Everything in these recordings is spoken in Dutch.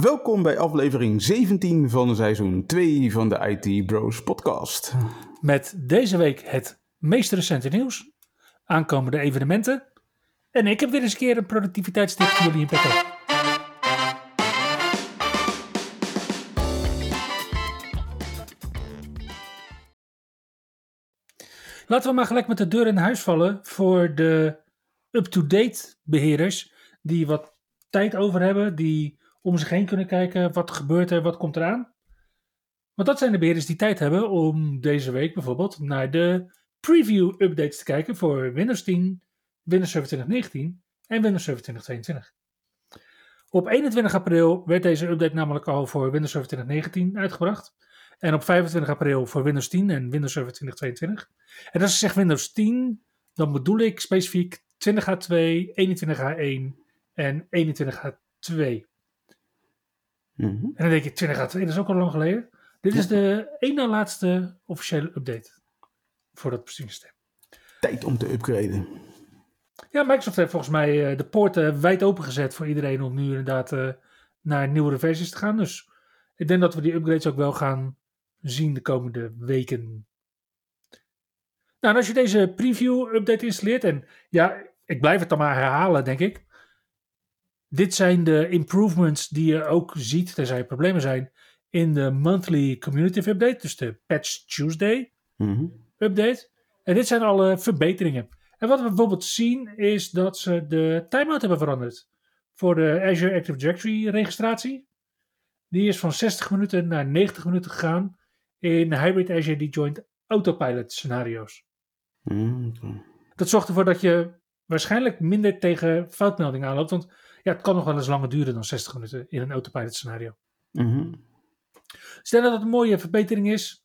Welkom bij aflevering 17 van seizoen 2 van de IT Bros podcast. Met deze week het meest recente nieuws, aankomende evenementen. En ik heb weer eens een keer een productiviteitstip voor jullie in petto. Laten we maar gelijk met de deur in huis vallen voor de up-to-date beheerders die wat tijd over hebben, die om zich heen kunnen kijken wat gebeurt er, wat komt eraan. Want dat zijn de beheerders die tijd hebben om deze week bijvoorbeeld naar de preview updates te kijken voor Windows 10, Windows Server 2019 en Windows Server 2022. Op 21 april werd deze update namelijk al voor Windows Server 2019 uitgebracht. En op 25 april voor Windows 10 en Windows Server 2022. En als ik zeg Windows 10, dan bedoel ik specifiek 20H2, 21H1 en 21H2. Mhm. En dan denk je, 20 dat is ook al lang geleden. Dit is de één na laatste officiële update voor dat besturingssysteem. Tijd om te upgraden. Ja, Microsoft heeft volgens mij eh, de poorten wijd open gezet voor iedereen om nu inderdaad eh, naar nieuwere versies te gaan. Dus ik denk dat we die upgrades ook wel gaan zien de komende weken. Nou, en als je deze preview update installeert, en ja, ik blijf het dan maar herhalen, denk ik. Dit zijn de improvements die je ook ziet, tenzij er problemen zijn, in de monthly community update, dus de Patch Tuesday Mhm. update. En dit zijn alle verbeteringen. En wat we bijvoorbeeld zien is dat ze de timeout hebben veranderd voor de Azure Active Directory registratie. Die is van 60 minuten naar 90 minuten gegaan in Hybrid Azure Joint Autopilot scenario's. Mhm. Dat zorgt ervoor dat je waarschijnlijk minder tegen foutmeldingen aanloopt. Want ja, het kan nog wel eens langer duren dan 60 minuten in een autopilot scenario. Mhm. Stel dat het een mooie verbetering is.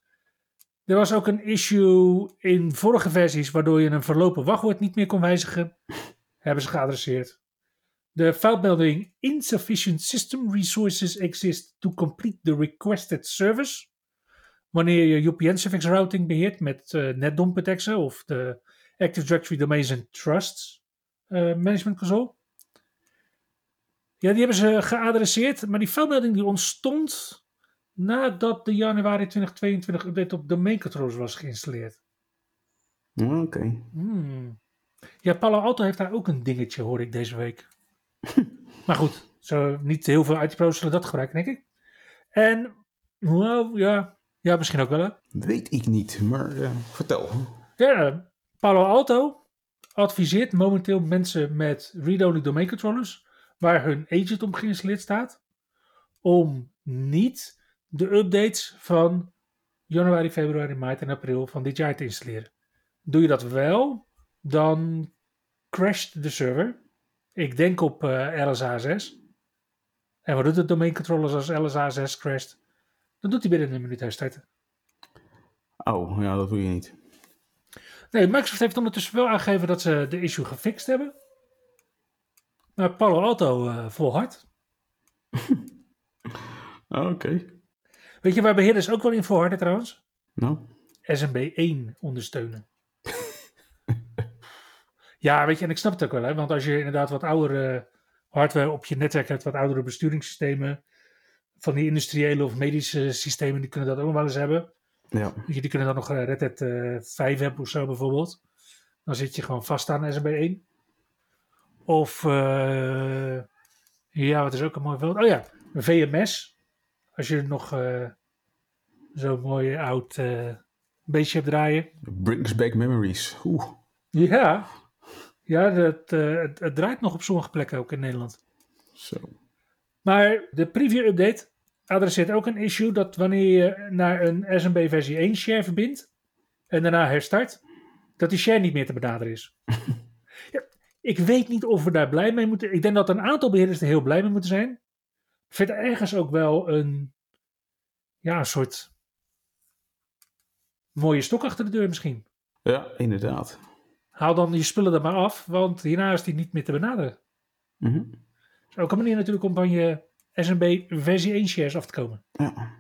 Er was ook een issue in vorige versies waardoor je een verlopen wachtwoord niet meer kon wijzigen. Hebben ze geadresseerd. De foutmelding Insufficient System Resources Exist to Complete the Requested Service. Wanneer je UPN Suffix Routing beheert met uh, NetDOM of de Active Directory Domains and Trusts uh, Management Console. Ja, die hebben ze geadresseerd, maar die foutmelding die ontstond nadat de januari 2022 update op domain controllers was geïnstalleerd. Oké. Hmm. Ja, Palo Alto heeft daar ook een dingetje, hoor ik deze week. maar goed, zo niet heel veel IT-pro's zullen dat gebruiken, denk ik. En, well, ja, ja, misschien ook wel, hè? Weet ik niet, maar uh, vertel. Ja, Palo Alto adviseert momenteel mensen met read-only domain controllers, waar hun agent op geïnstalleerd staat, om niet de updates van januari, februari, maart en april van dit jaar te installeren. Doe je dat wel, dan crasht de server. Ik denk op uh, LSA 6. En wat doet de domain controllers als LSA 6 crasht? Dan doet hij binnen een minuut herstarten. Oh, ja, dat doe je niet. Nee, Microsoft heeft ondertussen wel aangegeven dat ze de issue gefixt hebben. Maar Palo Alto uh, volhard. Oké. Okay. Weet je waar beheerders ook wel in volharden trouwens? Nou? SMB1 ondersteunen. ja, weet je, en ik snap het ook wel, hè? want als je inderdaad wat oudere hardware op je netwerk hebt, wat oudere besturingssystemen, van die industriële of medische systemen, die kunnen dat ook wel eens hebben. Ja. Die kunnen dan nog Red Hat uh, 5 hebben of zo bijvoorbeeld. Dan zit je gewoon vast aan SMB1. Of, uh, ja, wat is ook een mooi voorbeeld? Oh ja, VMS. Als je nog uh, zo'n mooi oud uh, beestje hebt draaien. Brings back memories. Oeh. Ja, ja dat, het, het draait nog op sommige plekken ook in Nederland. Zo. Maar de preview update adresseert ook een issue dat wanneer je naar een SMB versie 1 share verbindt en daarna herstart, dat die share niet meer te benaderen is. Ik weet niet of we daar blij mee moeten. Ik denk dat een aantal beheerders er heel blij mee moeten zijn. Ik vind ergens ook wel een, ja, een soort mooie stok achter de deur misschien. Ja, inderdaad. Haal dan je spullen er maar af, want hierna is die niet meer te benaderen. Mhm. is ook een manier natuurlijk om van je SMB versie 1 shares af te komen. Ja.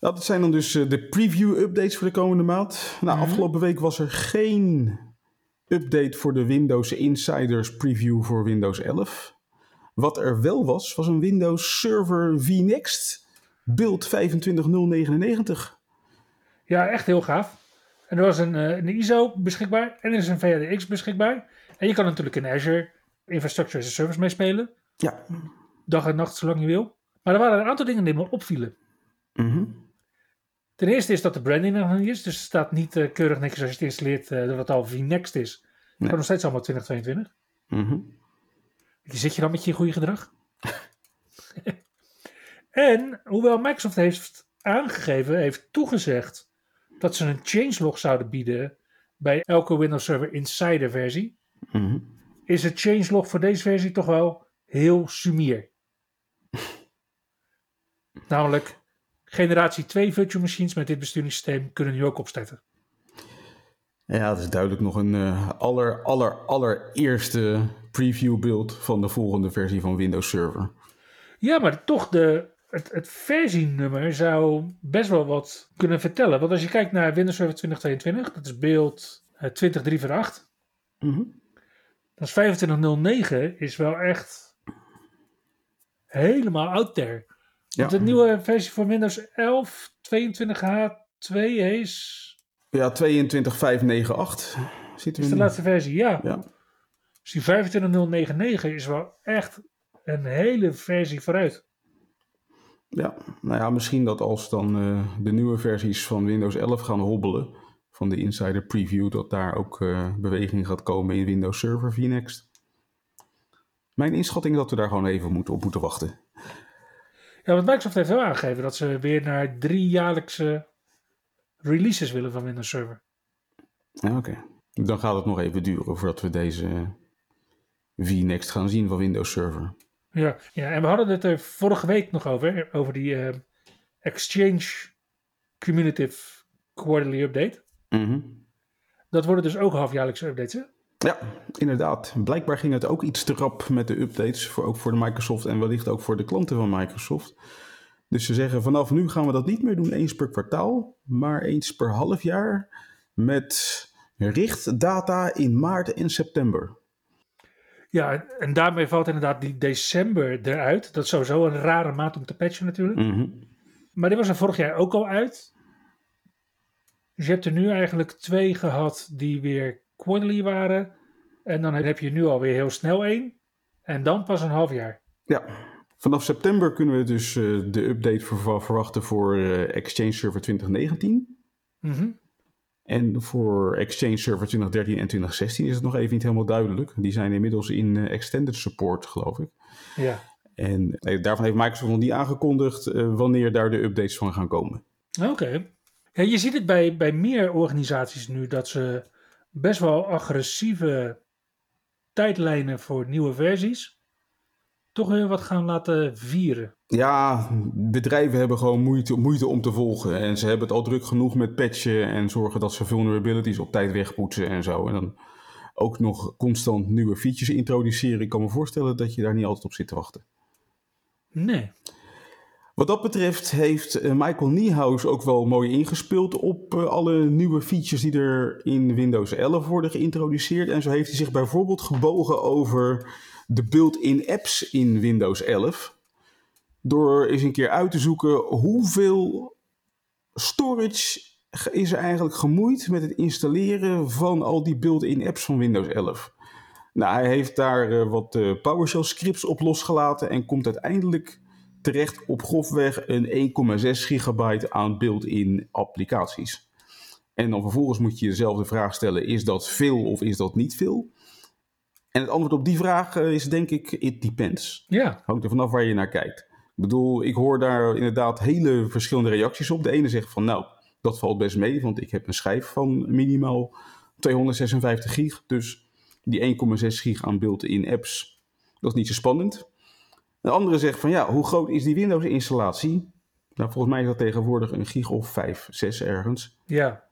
Dat zijn dan dus eh, de preview-updates voor de komende maand. Nou, Mhm. afgelopen week was er geen update voor de Windows Insiders preview voor Windows 11. Wat er wel was, was een Windows Server vNext build 25099. Ja, echt heel gaaf. En er was een, eh, een ISO beschikbaar en er is een VRDX beschikbaar. En je kan natuurlijk in Azure Infrastructure as a Service meespelen. Ja. Dag en nacht, zolang je wil. Maar er waren een aantal dingen die me opvielen. Mhm. Ten eerste is dat de branding er nog niet is. Dus het staat niet eh, keurig netjes als je het installeert eh, dat het al VNext is. Is nog steeds allemaal 2022. Mhm. Zit je dan met je goede gedrag? en hoewel Microsoft heeft aangegeven, heeft toegezegd dat ze een changelog zouden bieden bij elke Windows Server Insider versie, Mhm. is het changelog voor deze versie toch wel heel sumier. Namelijk, generatie 2 virtual machines met dit besturingssysteem kunnen nu ook opstarten. Ja, het is duidelijk nog een eh, aller, aller, allereerste preview build van de volgende versie van Windows Server. Ja, maar toch, de, het, het versienummer zou best wel wat kunnen vertellen. Want als je kijkt naar Windows Server 2022, dat is beeld eh, 20348. Mhm. Dat is 2509, is wel echt helemaal out there. Ja. Want de nieuwe versie van Windows 11, 22H2 is, Ja, 22598 zitten we is de laatste versie. Ja, Ja. dus die 25099 is wel echt een hele versie vooruit. ja, nou ja, misschien dat als dan eh, de nieuwe versies van Windows 11 gaan hobbelen, van de Insider Preview, dat daar ook eh, beweging gaat komen in Windows Server vNext. Mijn inschatting is dat we daar gewoon even moeten, op moeten wachten. Ja, want Microsoft heeft wel aangegeven dat ze weer naar drie jaarlijkse releases willen van Windows Server. Ja, Oké, dan gaat het nog even duren voordat we deze vNext gaan zien van Windows Server. Ja, ja, en we hadden het er vorige week nog over, over die eh, Exchange Cumulative Quarterly Update. Mhm. Dat worden dus ook halfjaarlijkse updates, hè? Ja, inderdaad. Blijkbaar ging het ook iets te rap met de updates, voor, ook voor de Microsoft en wellicht ook voor de klanten van Microsoft. Dus ze zeggen vanaf nu gaan we dat niet meer doen eens per kwartaal, maar eens per half jaar met richtdata in maart en september. Ja, en, daarmee valt inderdaad die december eruit. Dat is sowieso een rare maand om te patchen natuurlijk. Mhm. Maar die was er vorig jaar ook al uit. Dus je hebt er nu eigenlijk twee gehad die weer quarterly waren. En dan heb je nu alweer heel snel één. En dan pas een half jaar. Ja, vanaf september kunnen we dus eh, de update ver- verwachten voor eh, Exchange Server 2019. Mhm. En voor Exchange Server 2013 en 2016 is het nog even niet helemaal duidelijk. Die zijn inmiddels in eh, extended support, geloof ik. Ja. En daarvan heeft Microsoft nog niet aangekondigd wanneer daar de updates van gaan komen. Oké. Ja, je ziet het bij, bij meer organisaties nu dat ze best wel agressieve tijdlijnen voor nieuwe versies toch weer wat gaan laten vieren. Ja, bedrijven hebben gewoon moeite, moeite om te volgen. En ze hebben het al druk genoeg met patchen en zorgen dat ze vulnerabilities op tijd wegpoetsen en zo. En dan ook nog constant nieuwe features introduceren. Ik kan me voorstellen dat je daar niet altijd op zit te wachten. Nee. Wat dat betreft heeft eh, Michael Niehaus ook wel mooi ingespeeld op eh, alle nieuwe features die er in Windows 11 worden geïntroduceerd. En zo heeft hij zich bijvoorbeeld gebogen over de built-in apps in Windows 11. Door eens een keer uit te zoeken hoeveel storage is er eigenlijk gemoeid met het installeren van al die built-in apps van Windows 11. Nou, hij heeft daar eh, wat eh, PowerShell scripts op losgelaten en komt uiteindelijk terecht op grofweg een 1,6 gigabyte aan built-in applicaties. En dan vervolgens moet je jezelf de vraag stellen: is dat veel of is dat niet veel? En het antwoord op die vraag eh, is denk ik: it depends. Ja. Hangt er vanaf waar je naar kijkt. Ik bedoel, ik hoor daar inderdaad hele verschillende reacties op. De ene zegt van nou, dat valt best mee, want ik heb een schijf van minimaal 256 gig. Dus die 1,6 gig aan built-in apps, dat is niet zo spannend. De andere zegt van ja, hoe groot is die Windows installatie? Nou, volgens mij is dat tegenwoordig een gig of 5, 6 ergens. Ja.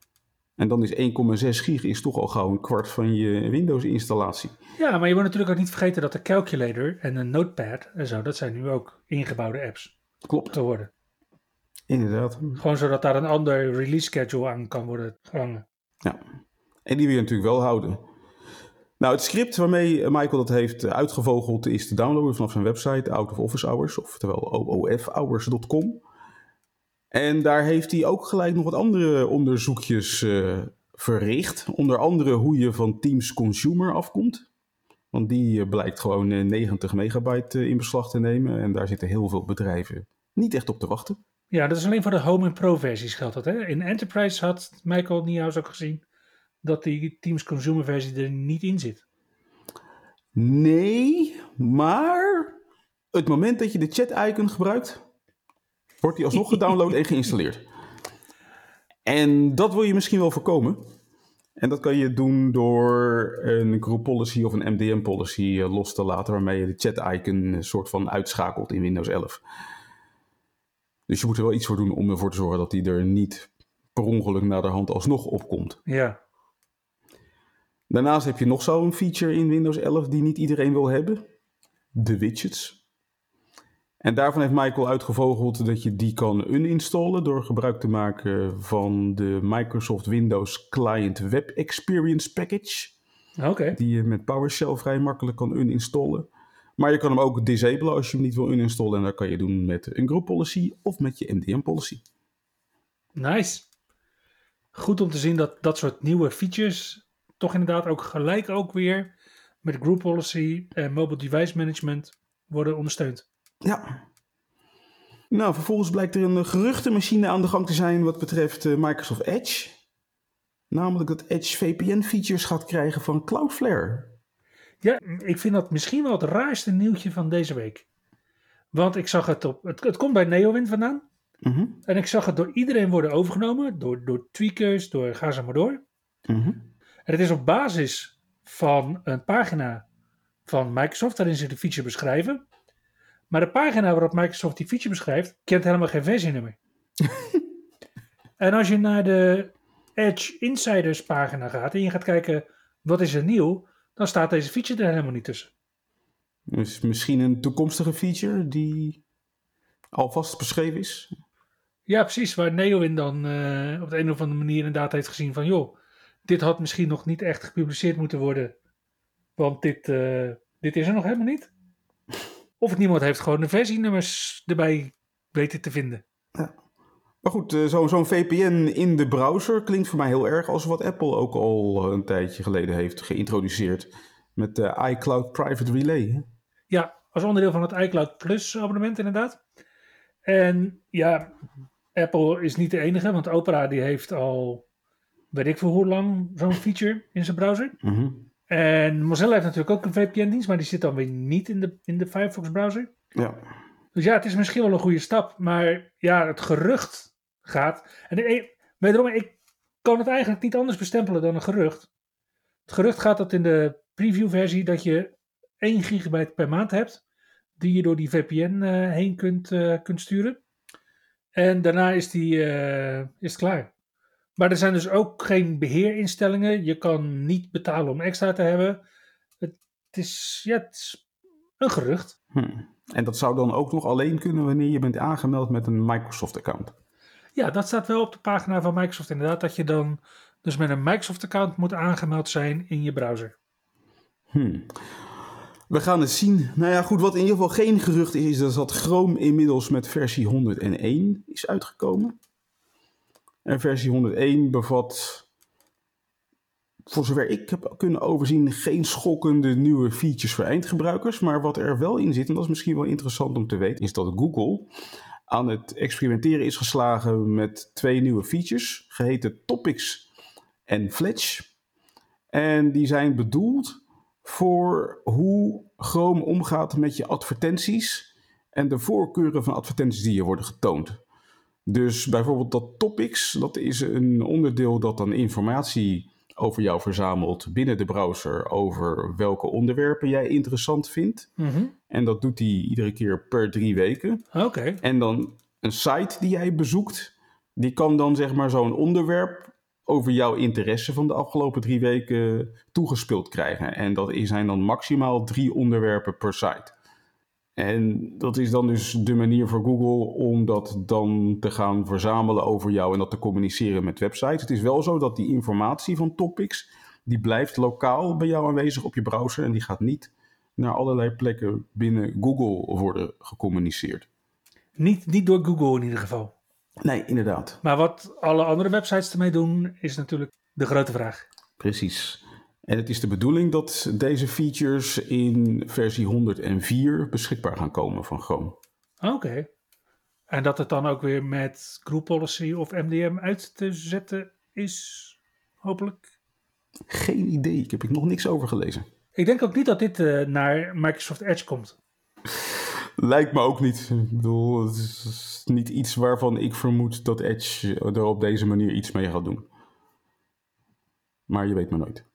En dan is 1,6 gig is toch al gauw een kwart van je Windows-installatie. ja, maar je moet natuurlijk ook niet vergeten dat de calculator en een notepad en zo, dat zijn nu ook ingebouwde apps Klopt, geworden. inderdaad. Gewoon zodat daar een ander release schedule aan kan worden gehangen. Ja, en die wil je natuurlijk wel houden. Nou, het script waarmee Michael dat heeft uitgevogeld is te downloaden vanaf zijn website Out of Office Hours, oftewel oofhours.com. En daar heeft hij ook gelijk nog wat andere onderzoekjes eh, verricht. Onder andere hoe je van Teams Consumer afkomt. Want die eh, blijkt gewoon eh, 90 megabyte eh, in beslag te nemen. En daar zitten heel veel bedrijven niet echt op te wachten. Ja, dat is alleen voor de Home en Pro versies geldt dat. Hè? In Enterprise had Michael Niehaus ook gezien dat die Teams Consumer versie er niet in zit. Nee, maar het moment dat je de chat-icon gebruikt, wordt die alsnog gedownload en geïnstalleerd. En dat wil je misschien wel voorkomen. En dat kan je doen door een group policy of een MDM policy eh, los te laten, waarmee je de chat-icon een soort van uitschakelt in Windows 11. Dus je moet er wel iets voor doen om ervoor te zorgen dat die er niet per ongeluk naar de hand alsnog opkomt. Ja, Daarnaast heb je nog zo'n feature in Windows 11 die niet iedereen wil hebben. De widgets. En daarvan heeft Michael uitgevogeld dat je die kan uninstallen door gebruik te maken van de Microsoft Windows Client Web Experience Package. oké. Die je met PowerShell vrij makkelijk kan uninstallen. Maar je kan hem ook disablen als je hem niet wil uninstallen. En dat kan je doen met een group policy of met je MDM policy. Nice. Goed om te zien dat dat soort nieuwe features toch inderdaad ook gelijk ook weer met group policy en mobile device management worden ondersteund. Ja. Nou, vervolgens blijkt er een geruchtenmachine aan de gang te zijn wat betreft eh, Microsoft Edge. Namelijk dat Edge VPN-features gaat krijgen van Cloudflare. Ja, ik vind dat misschien wel het raarste nieuwtje van deze week. Want ik zag het op. Het, het komt bij Neowin vandaan. Mhm, En ik zag het door iedereen worden overgenomen. Door, door tweakers, door ga ze maar door. mhm. En het is op basis van een pagina van Microsoft waarin ze de feature beschrijven. Maar de pagina waarop Microsoft die feature beschrijft, kent helemaal geen versienummer. en als je naar de Edge Insiders pagina gaat en je gaat kijken wat is er nieuw, dan staat deze feature er helemaal niet tussen. Dus misschien een toekomstige feature die alvast beschreven is. Ja, precies. Waar Neowin dan eh, op de een of andere manier inderdaad heeft gezien van... joh, dit had misschien nog niet echt gepubliceerd moeten worden. Want dit, eh, dit is er nog helemaal niet. Of niemand heeft gewoon de versienummers erbij weten te vinden. Maar goed, eh, zo- zo'n VPN in de browser klinkt voor mij heel erg als wat Apple ook al een tijdje geleden heeft geïntroduceerd. Met de iCloud Private Relay. Ja, als onderdeel van het iCloud Plus abonnement inderdaad. En ja, Apple is niet de enige, want Opera die heeft al, weet ik veel hoe lang, zo'n feature in zijn browser. Mhm. En Mozilla heeft natuurlijk ook een VPN-dienst, maar die zit dan weer niet in de, in de Firefox-browser. Ja. Dus ja, het is misschien wel een goede stap, maar ja, het gerucht gaat. En de, wederom, ik kan het eigenlijk niet anders bestempelen dan een gerucht. Het gerucht gaat dat in de preview-versie dat je 1 gigabyte per maand hebt, die je door die VPN eh, heen kunt, eh, kunt sturen. En daarna is, die, eh, is het klaar. Maar er zijn dus ook geen beheerinstellingen. Je kan niet betalen om extra te hebben. Het is, ja, het is een gerucht. Hm. En dat zou dan ook nog alleen kunnen wanneer je bent aangemeld met een Microsoft-account. Ja, dat staat wel op de pagina van Microsoft inderdaad. Dat je dan dus met een Microsoft-account moet aangemeld zijn in je browser. Hm. We gaan het zien. Nou ja, goed, wat in ieder geval geen gerucht is, is dat Chrome inmiddels met versie 101 is uitgekomen. En versie 101 bevat, voor zover ik heb kunnen overzien, geen schokkende nieuwe features voor eindgebruikers. Maar wat er wel in zit, en dat is misschien wel interessant om te weten, is dat Google aan het experimenteren is geslagen met twee nieuwe features, geheten Topics en Fletch. En die zijn bedoeld voor hoe Chrome omgaat met je advertenties en de voorkeuren van advertenties die je worden getoond. Dus bijvoorbeeld dat topics, dat is een onderdeel dat dan informatie over jou verzamelt binnen de browser over welke onderwerpen jij interessant vindt. Mhm. En dat doet hij iedere keer per drie weken. Oké. En dan een site die jij bezoekt, die kan dan zeg maar zo'n onderwerp over jouw interesse van de afgelopen drie weken toegespeeld krijgen. En dat zijn dan maximaal drie onderwerpen per site. En dat is dan dus de manier voor Google om dat dan te gaan verzamelen over jou en dat te communiceren met websites. Het is wel zo dat die informatie van topics, die blijft lokaal bij jou aanwezig op je browser en die gaat niet naar allerlei plekken binnen Google worden gecommuniceerd. Niet, niet door Google in ieder geval. Nee, inderdaad. Maar wat alle andere websites ermee doen, is natuurlijk de grote vraag. Precies. En het is de bedoeling dat deze features in versie 104 beschikbaar gaan komen van Chrome. Oké. En dat het dan ook weer met Group Policy of MDM uit te zetten is, hopelijk? Geen idee, ik heb ik nog niks over gelezen. Ik denk ook niet dat dit uh, naar Microsoft Edge komt. Lijkt me ook niet. Ik bedoel, het is niet iets waarvan ik vermoed dat Edge er op deze manier iets mee gaat doen. Maar je weet maar nooit.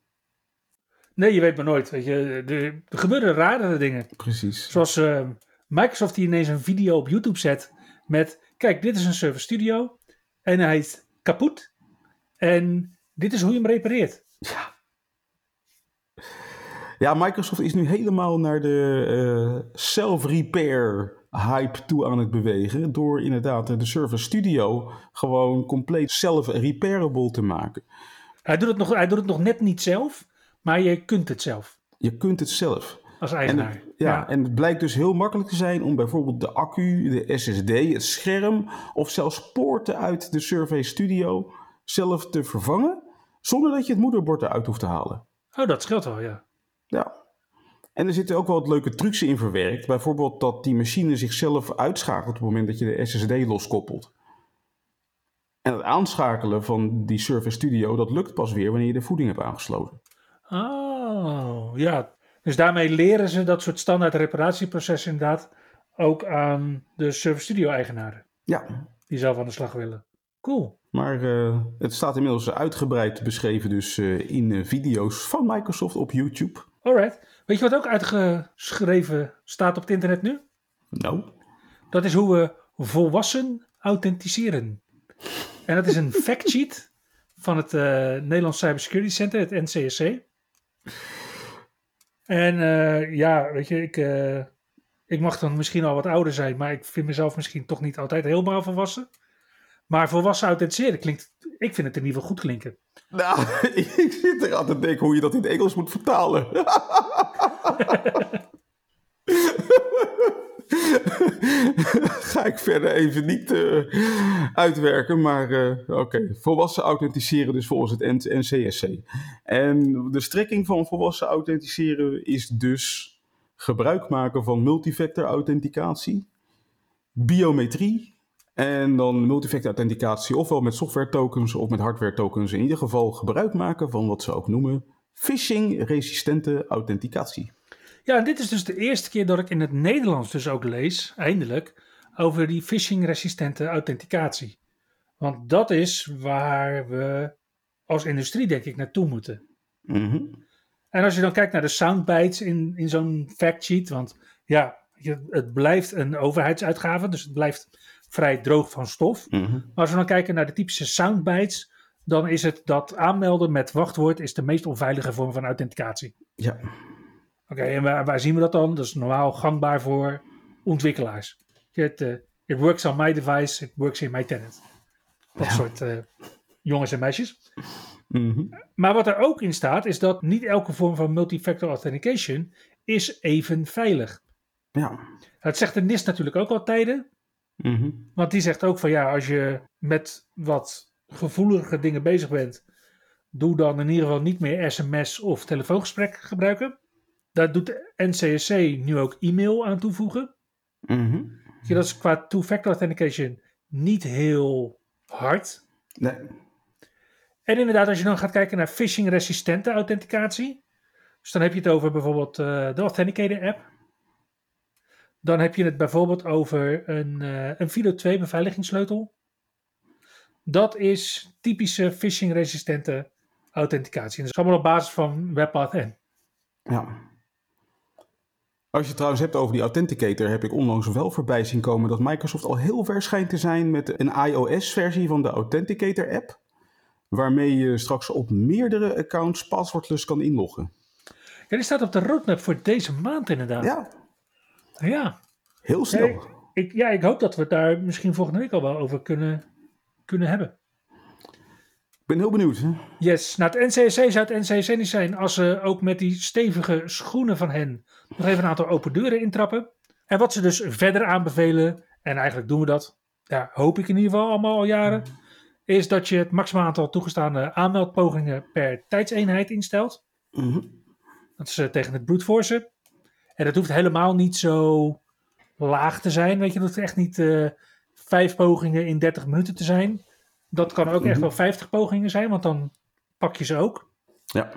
Nee, je weet maar nooit. Weet je. Er, gebeuren rare dingen. Precies. Zoals uh, Microsoft die ineens een video op YouTube zet met... Kijk, dit is een Server Studio en hij is kapot. En dit is hoe je hem repareert. Ja. Ja, Microsoft is nu helemaal naar de uh, self-repair hype toe aan het bewegen. Door inderdaad de Server Studio gewoon compleet self-repairable te maken. Hij doet, het nog, hij doet het nog net niet zelf, maar je kunt het zelf. Je kunt het zelf. Als eigenaar. En, ja, ja, en het blijkt dus heel makkelijk te zijn om bijvoorbeeld de accu, de SSD, het scherm of zelfs poorten uit de Survey Studio zelf te vervangen. Zonder dat je het moederbord eruit hoeft te halen. Oh, dat scheelt wel, ja. Ja. En er zitten ook wel wat leuke trucs in verwerkt. Bijvoorbeeld dat die machine zichzelf uitschakelt op het moment dat je de SSD loskoppelt. En het aanschakelen van die Surface Studio, dat lukt pas weer wanneer je de voeding hebt aangesloten. Oh, ja. Dus daarmee leren ze dat soort standaard reparatieprocessen inderdaad ook aan de Surface Studio eigenaren. Ja. Die zelf aan de slag willen. Cool. Maar uh, het staat inmiddels uitgebreid beschreven dus uh, in uh, video's van Microsoft op YouTube. Alright. Weet je wat ook uitgeschreven staat op het internet nu? Nou? Dat is hoe we volwassen authenticeren. En dat is een factsheet van het Nederlands Cybersecurity Center, het NCSC. En ja, weet je, ik, ik mag dan misschien al wat ouder zijn, maar ik vind mezelf misschien toch niet altijd helemaal volwassen. Maar volwassen authenticeren klinkt, ik vind het in ieder geval goed klinken. Nou, ik zit er aan te denken hoe je dat in het Engels moet vertalen. Ga ik verder even niet uh, uitwerken, maar uh, oké. Volwassen authenticeren dus volgens het NCSC. En de strekking van volwassen authenticeren is dus gebruik maken van multifactor authenticatie, biometrie en dan multifactor authenticatie, ofwel met software tokens of met hardware tokens. In ieder geval gebruik maken van wat ze ook noemen phishing-resistente authenticatie. Ja, en dit is dus de eerste keer dat ik in het Nederlands dus ook lees, eindelijk, over die phishing-resistente authenticatie. Want dat is waar we als industrie, denk ik, naartoe moeten. Mm En als je dan kijkt naar de soundbites in, in zo'n factsheet, want ja, het blijft een overheidsuitgave, dus het blijft vrij droog van stof. Mm -hmm. Maar als we dan kijken naar de typische soundbites, dan is het dat aanmelden met wachtwoord is de meest onveilige vorm van authenticatie. Ja. Oké, okay, en waar, waar, zien we dat dan? Dat is normaal gangbaar voor ontwikkelaars. Het, uh, it works on my device, it works in my tenant. Dat ja. soort uh, jongens en meisjes. Mm -hmm. Maar wat er ook in staat, is dat niet elke vorm van multifactor authentication is even veilig. Ja. Dat zegt de NIST natuurlijk ook al tijden. Mm -hmm. Want die zegt ook van ja, als je met wat gevoelige dingen bezig bent, doe dan in ieder geval niet meer sms of telefoongesprek gebruiken. Daar doet de NCSC nu ook e-mail aan toevoegen. Mm -hmm. Dat is qua two-factor authentication niet heel hard. Nee. En inderdaad, als je dan gaat kijken naar phishing-resistente authenticatie, dus dan heb je het over bijvoorbeeld uh, de Authenticator app. Dan heb je het bijvoorbeeld over een, uh, een FIDO2 beveiligingssleutel. Dat is typische phishing-resistente authenticatie. En dat is allemaal op basis van WebPath N. Ja. Als je het trouwens hebt over die Authenticator, heb ik onlangs wel voorbij zien komen dat Microsoft al heel ver schijnt te zijn met een iOS-versie van de Authenticator-app. Waarmee je straks op meerdere accounts paswoordless kan inloggen. Ja, die staat op de roadmap voor deze maand inderdaad. Ja, Ja. heel snel. Nee, ik, ja, ik hoop dat we het daar misschien volgende week al wel over kunnen, kunnen hebben. Ik ben heel benieuwd. hè? Yes, nou het NCSC zou het NCSC niet zijn als ze ook met die stevige schoenen van hen nog even een aantal open deuren intrappen. En wat ze dus verder aanbevelen, en eigenlijk doen we dat, ja, hoop ik in ieder geval allemaal al jaren, is dat je het maximaal aantal toegestaande aanmeldpogingen per tijdseenheid instelt. Mhm. Dat is eh, tegen het brute forcen. En dat hoeft helemaal niet zo laag te zijn. Weet je, dat hoeft echt niet eh, vijf pogingen in 30 minuten te zijn. Dat kan ook echt Mhm. wel 50 pogingen zijn, want dan pak je ze ook. Ja.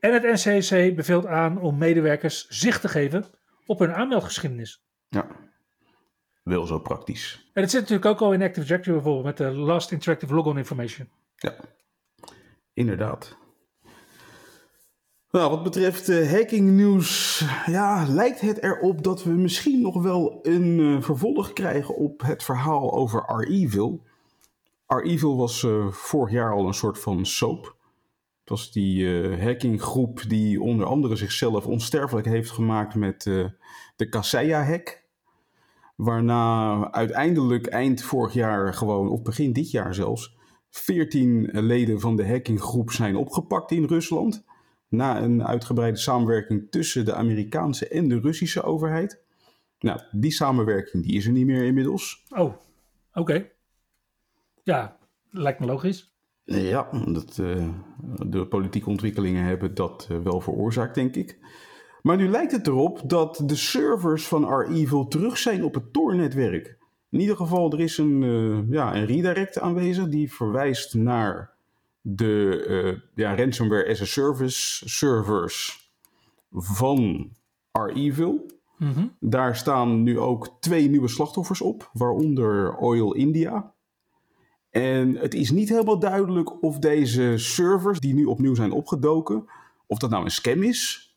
En het NCC beveelt aan om medewerkers zicht te geven op hun aanmeldgeschiedenis. ja, wel zo praktisch. En dat zit natuurlijk ook al in Active Directory bijvoorbeeld met de Last Interactive Logon Information. Ja, inderdaad. Nou, wat betreft eh, hacking nieuws, ja, lijkt het erop dat we misschien nog wel een eh, vervolg krijgen op het verhaal over R-Evil. R-Evil was eh, vorig jaar al een soort van soap. Het was die eh, hackinggroep die onder andere zichzelf onsterfelijk heeft gemaakt met eh, de Kaseya-hack. Waarna uiteindelijk eind vorig jaar gewoon, of begin dit jaar zelfs, 14 leden van de hackinggroep zijn opgepakt in Rusland. Na een uitgebreide samenwerking tussen de Amerikaanse en de Russische overheid. Nou, die samenwerking die is er niet meer inmiddels. Oh, oké. Ja, lijkt me logisch. Ja, dat, eh, de politieke ontwikkelingen hebben dat eh, wel veroorzaakt, denk ik. Maar nu lijkt het erop dat de servers van R-Evil terug zijn op het Tor-netwerk. In ieder geval, er is een, eh, ja, een redirect aanwezig die verwijst naar de ja, ransomware as a service servers van R-Evil. Mhm. Daar staan nu ook twee nieuwe slachtoffers op, waaronder Oil India. En het is niet helemaal duidelijk of deze servers die nu opnieuw zijn opgedoken, of dat nou een scam is,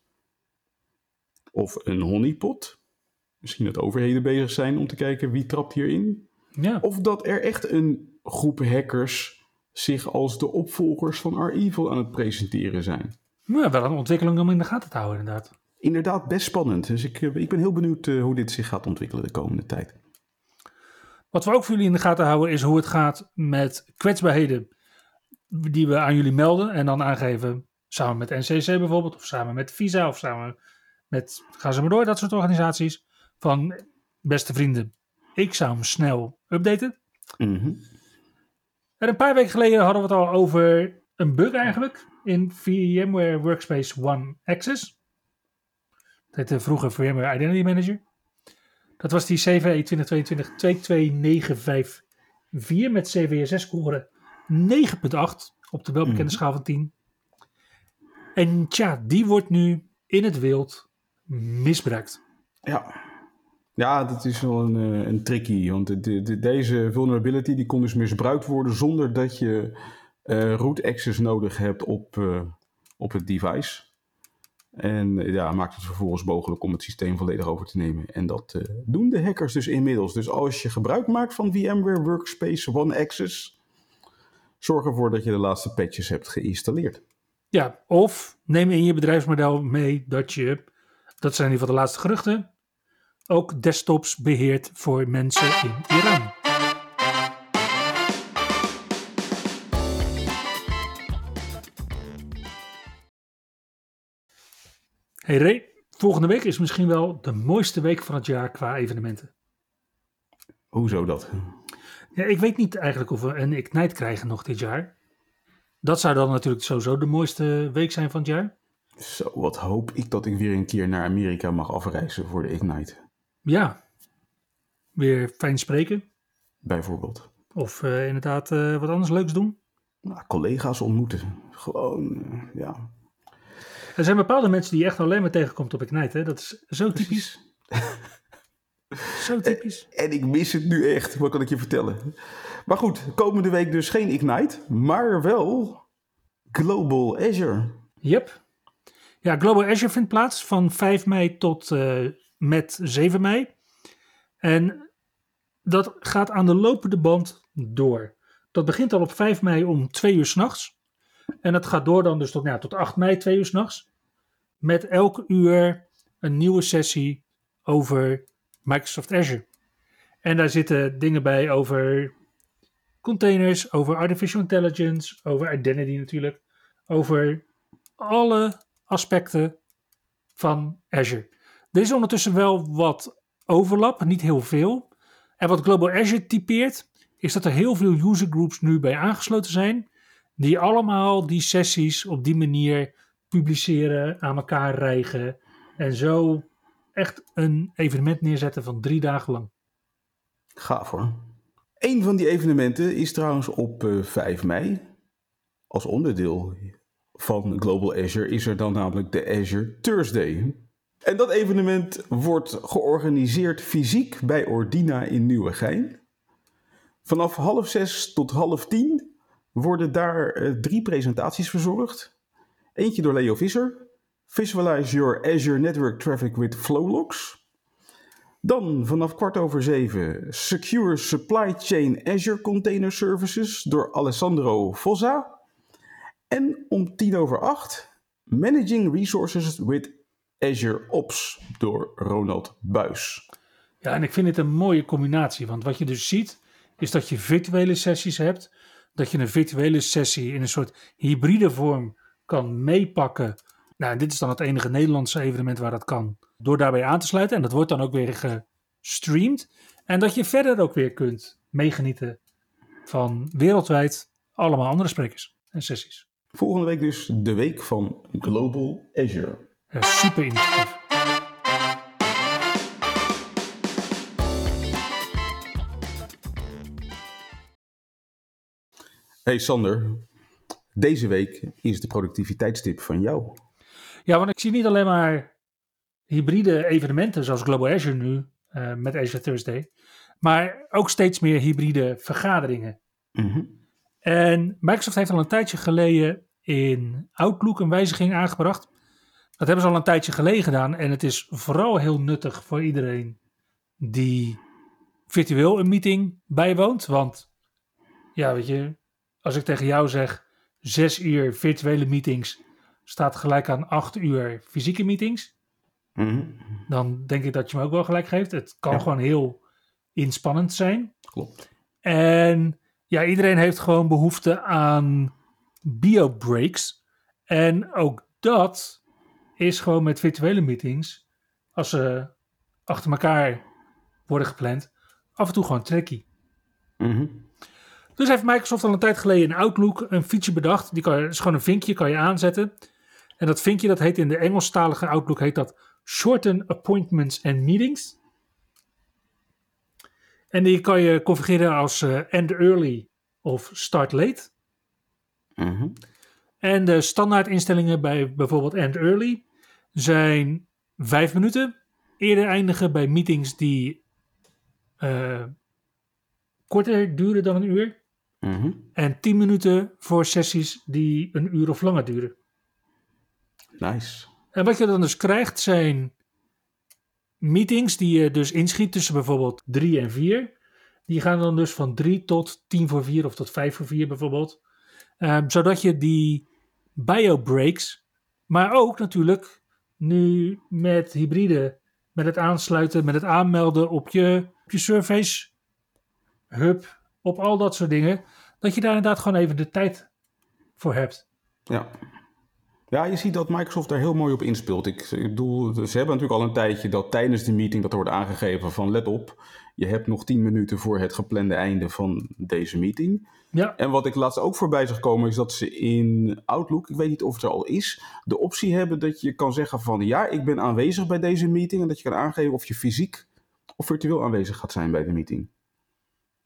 of een honeypot. Misschien dat overheden bezig zijn om te kijken wie trapt hierin. Ja. Of dat er echt een groep hackers zich als de opvolgers van R-Evil aan het presenteren zijn. ja, wel een ontwikkeling om in de gaten te houden inderdaad. Inderdaad, best spannend. Dus ik, eh, ik ben heel benieuwd eh, hoe dit zich gaat ontwikkelen de komende tijd. Wat we ook voor jullie in de gaten houden is hoe het gaat met kwetsbaarheden die we aan jullie melden en dan aangeven samen met NCC bijvoorbeeld of samen met Visa of samen met, gaan ze maar door, dat soort organisaties van beste vrienden, ik zou hem snel updaten. Mhm. En een paar weken geleden hadden we het al over een bug eigenlijk in VMware Workspace ONE Access. Dat heette vroeger VMware Identity Manager. Dat was die CVE 2022-22954 met CVSS-score 9.8 op de welbekende Mhm. schaal van 10. En tja, die wordt nu in het wild misbruikt. Ja. Ja, dat is wel een, eh, een tricky. Want de, de- de- deze vulnerability die kon dus misbruikt worden zonder dat je eh, root access nodig hebt op, eh, op het device. En eh, ja, maakt het vervolgens mogelijk om het systeem volledig over te nemen. En dat eh, doen de hackers dus inmiddels. Dus als je gebruik maakt van VMware Workspace ONE Access, zorg ervoor dat je de laatste patches hebt geïnstalleerd. Ja, of neem in je bedrijfsmodel mee dat je, dat zijn in ieder geval de laatste geruchten, ook desktops beheert voor mensen in Iran. Hey Ray, volgende week is misschien wel de mooiste week van het jaar qua evenementen. Hoezo dat? Ja, ik weet niet eigenlijk of we een Ignite krijgen nog dit jaar. Dat zou dan natuurlijk sowieso de mooiste week zijn van het jaar. Zo, wat hoop ik dat ik weer een keer naar Amerika mag afreizen voor de Ignite, Ja, weer fijn spreken. bijvoorbeeld. Of eh, inderdaad eh, wat anders leuks doen. Nou, collega's ontmoeten. Gewoon, eh, ja. Er zijn bepaalde mensen die je echt alleen maar tegenkomt op Ignite. Hè? Dat is zo typisch. Zo typisch. En ik mis het nu echt, wat kan ik je vertellen? Maar goed, komende week dus geen Ignite, maar wel Global Azure. Yep. Ja, Global Azure vindt plaats van 5 mei tot uh, met 7 mei. En dat gaat aan de lopende band door. Dat begint al op 5 mei om 2 uur s'nachts. En dat gaat door dan dus tot, nou, tot 8 mei, 2 uur s'nachts. Met elk uur een nieuwe sessie over Microsoft Azure. En daar zitten dingen bij over containers, over artificial intelligence, over identity natuurlijk, over alle aspecten van Azure. Er is ondertussen wel wat overlap, niet heel veel. En wat Global Azure typeert, is dat er heel veel user groups nu bij aangesloten zijn, die allemaal die sessies op die manier publiceren, aan elkaar rijgen en zo echt een evenement neerzetten van drie dagen lang. Gaaf hoor. Een van die evenementen is trouwens op uh, eh, 5 mei. Als onderdeel van Global Azure is er dan namelijk de Azure Thursday. En dat evenement wordt georganiseerd fysiek bij Ordina in Nieuwegein. Vanaf half zes tot half tien worden daar uh, drie presentaties verzorgd. Eentje door Leo Visser, Visualize Your Azure Network Traffic with Flowlogs. Dan vanaf kwart over zeven Secure Supply Chain Azure Container Services door Alessandro Fossa. En om tien over acht Managing Resources with Azure Ops door Ronald Buis. Ja, en ik vind het een mooie combinatie, want wat je dus ziet is dat je virtuele sessies hebt, dat je een virtuele sessie in een soort hybride vorm kan meepakken. Nou, dit is dan het enige Nederlandse evenement waar dat kan door daarbij aan te sluiten. En dat wordt dan ook weer gestreamd. En dat je verder ook weer kunt meegenieten van wereldwijd allemaal andere sprekers en sessies. Volgende week dus de week van Global Azure. Ja, super initiatief. Hey Sander, deze week is de productiviteitstip van jou. Ja, want ik zie niet alleen maar hybride evenementen zoals Global Azure nu uh, met Azure Thursday, maar ook steeds meer hybride vergaderingen. Mhm. En Microsoft heeft al een tijdje geleden in Outlook een wijziging aangebracht. Dat hebben ze al een tijdje geleden gedaan en het is vooral heel nuttig voor iedereen die virtueel een meeting bijwoont. Want ja, weet je, als ik tegen jou zeg zes uur virtuele meetings staat gelijk aan acht uur fysieke meetings. Mhm. Dan denk ik dat je me ook wel gelijk geeft. Het kan gewoon heel inspannend zijn. Klopt. En ja, iedereen heeft gewoon behoefte aan bio-breaks. En ook dat is gewoon met virtuele meetings, als ze achter elkaar worden gepland, af en toe gewoon tricky. Mhm. Dus heeft Microsoft al een tijd geleden in Outlook een feature bedacht. Die kan je, is gewoon een vinkje, kan je aanzetten. En dat vinkje, dat heet in de Engelstalige Outlook, heet dat Shorten Appointments and Meetings. En die kan je configureren als uh, End Early of Start Late. Mhm. En de standaard instellingen bij bijvoorbeeld End Early zijn vijf minuten. Eerder eindigen bij meetings die uh, korter duren dan een uur. Mhm. En 10 minuten voor sessies die een uur of langer duren. Nice. En wat je dan dus krijgt zijn meetings die je dus inschiet tussen bijvoorbeeld 3 en 4. Die gaan dan dus van 3 tot 10 voor 4 of tot 5 voor 4 bijvoorbeeld. Um, zodat je die bio-breaks, maar ook natuurlijk nu met hybride, met het aansluiten, met het aanmelden op je, op je Surface Hub, op al dat soort dingen, dat je daar inderdaad gewoon even de tijd voor hebt. Ja. Ja, je ziet dat Microsoft daar heel mooi op inspeelt. Ik, ik bedoel, ze hebben natuurlijk al een tijdje dat tijdens de meeting dat er wordt aangegeven van let op, je hebt nog 10 minuten voor het geplande einde van deze meeting. Ja. En wat ik laatst ook voorbij zag komen is dat ze in Outlook, ik weet niet of het er al is, de optie hebben dat je kan zeggen van ja, ik ben aanwezig bij deze meeting en dat je kan aangeven of je fysiek of virtueel aanwezig gaat zijn bij de meeting.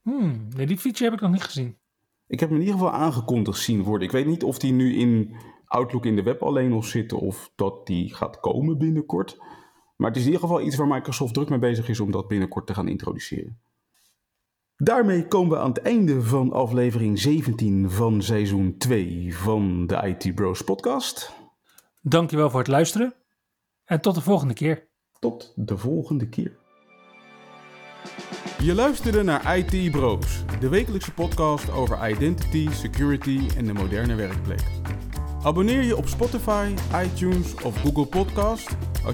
Hmm, nee, die feature heb ik nog niet gezien. Ik heb hem in ieder geval aangekondigd zien worden. Ik weet niet of die nu in Outlook in de web alleen nog zitten of dat die gaat komen binnenkort. Maar het is in ieder geval iets waar Microsoft druk mee bezig is om dat binnenkort te gaan introduceren. Daarmee komen we aan het einde van aflevering 17 van seizoen 2 van de IT Bros podcast. Dankjewel voor het luisteren en tot de volgende keer. Tot de volgende keer. Je luisterde naar IT Bros, de wekelijkse podcast over identity, security en de moderne werkplek. Abonneer je op Spotify, iTunes of Google Podcast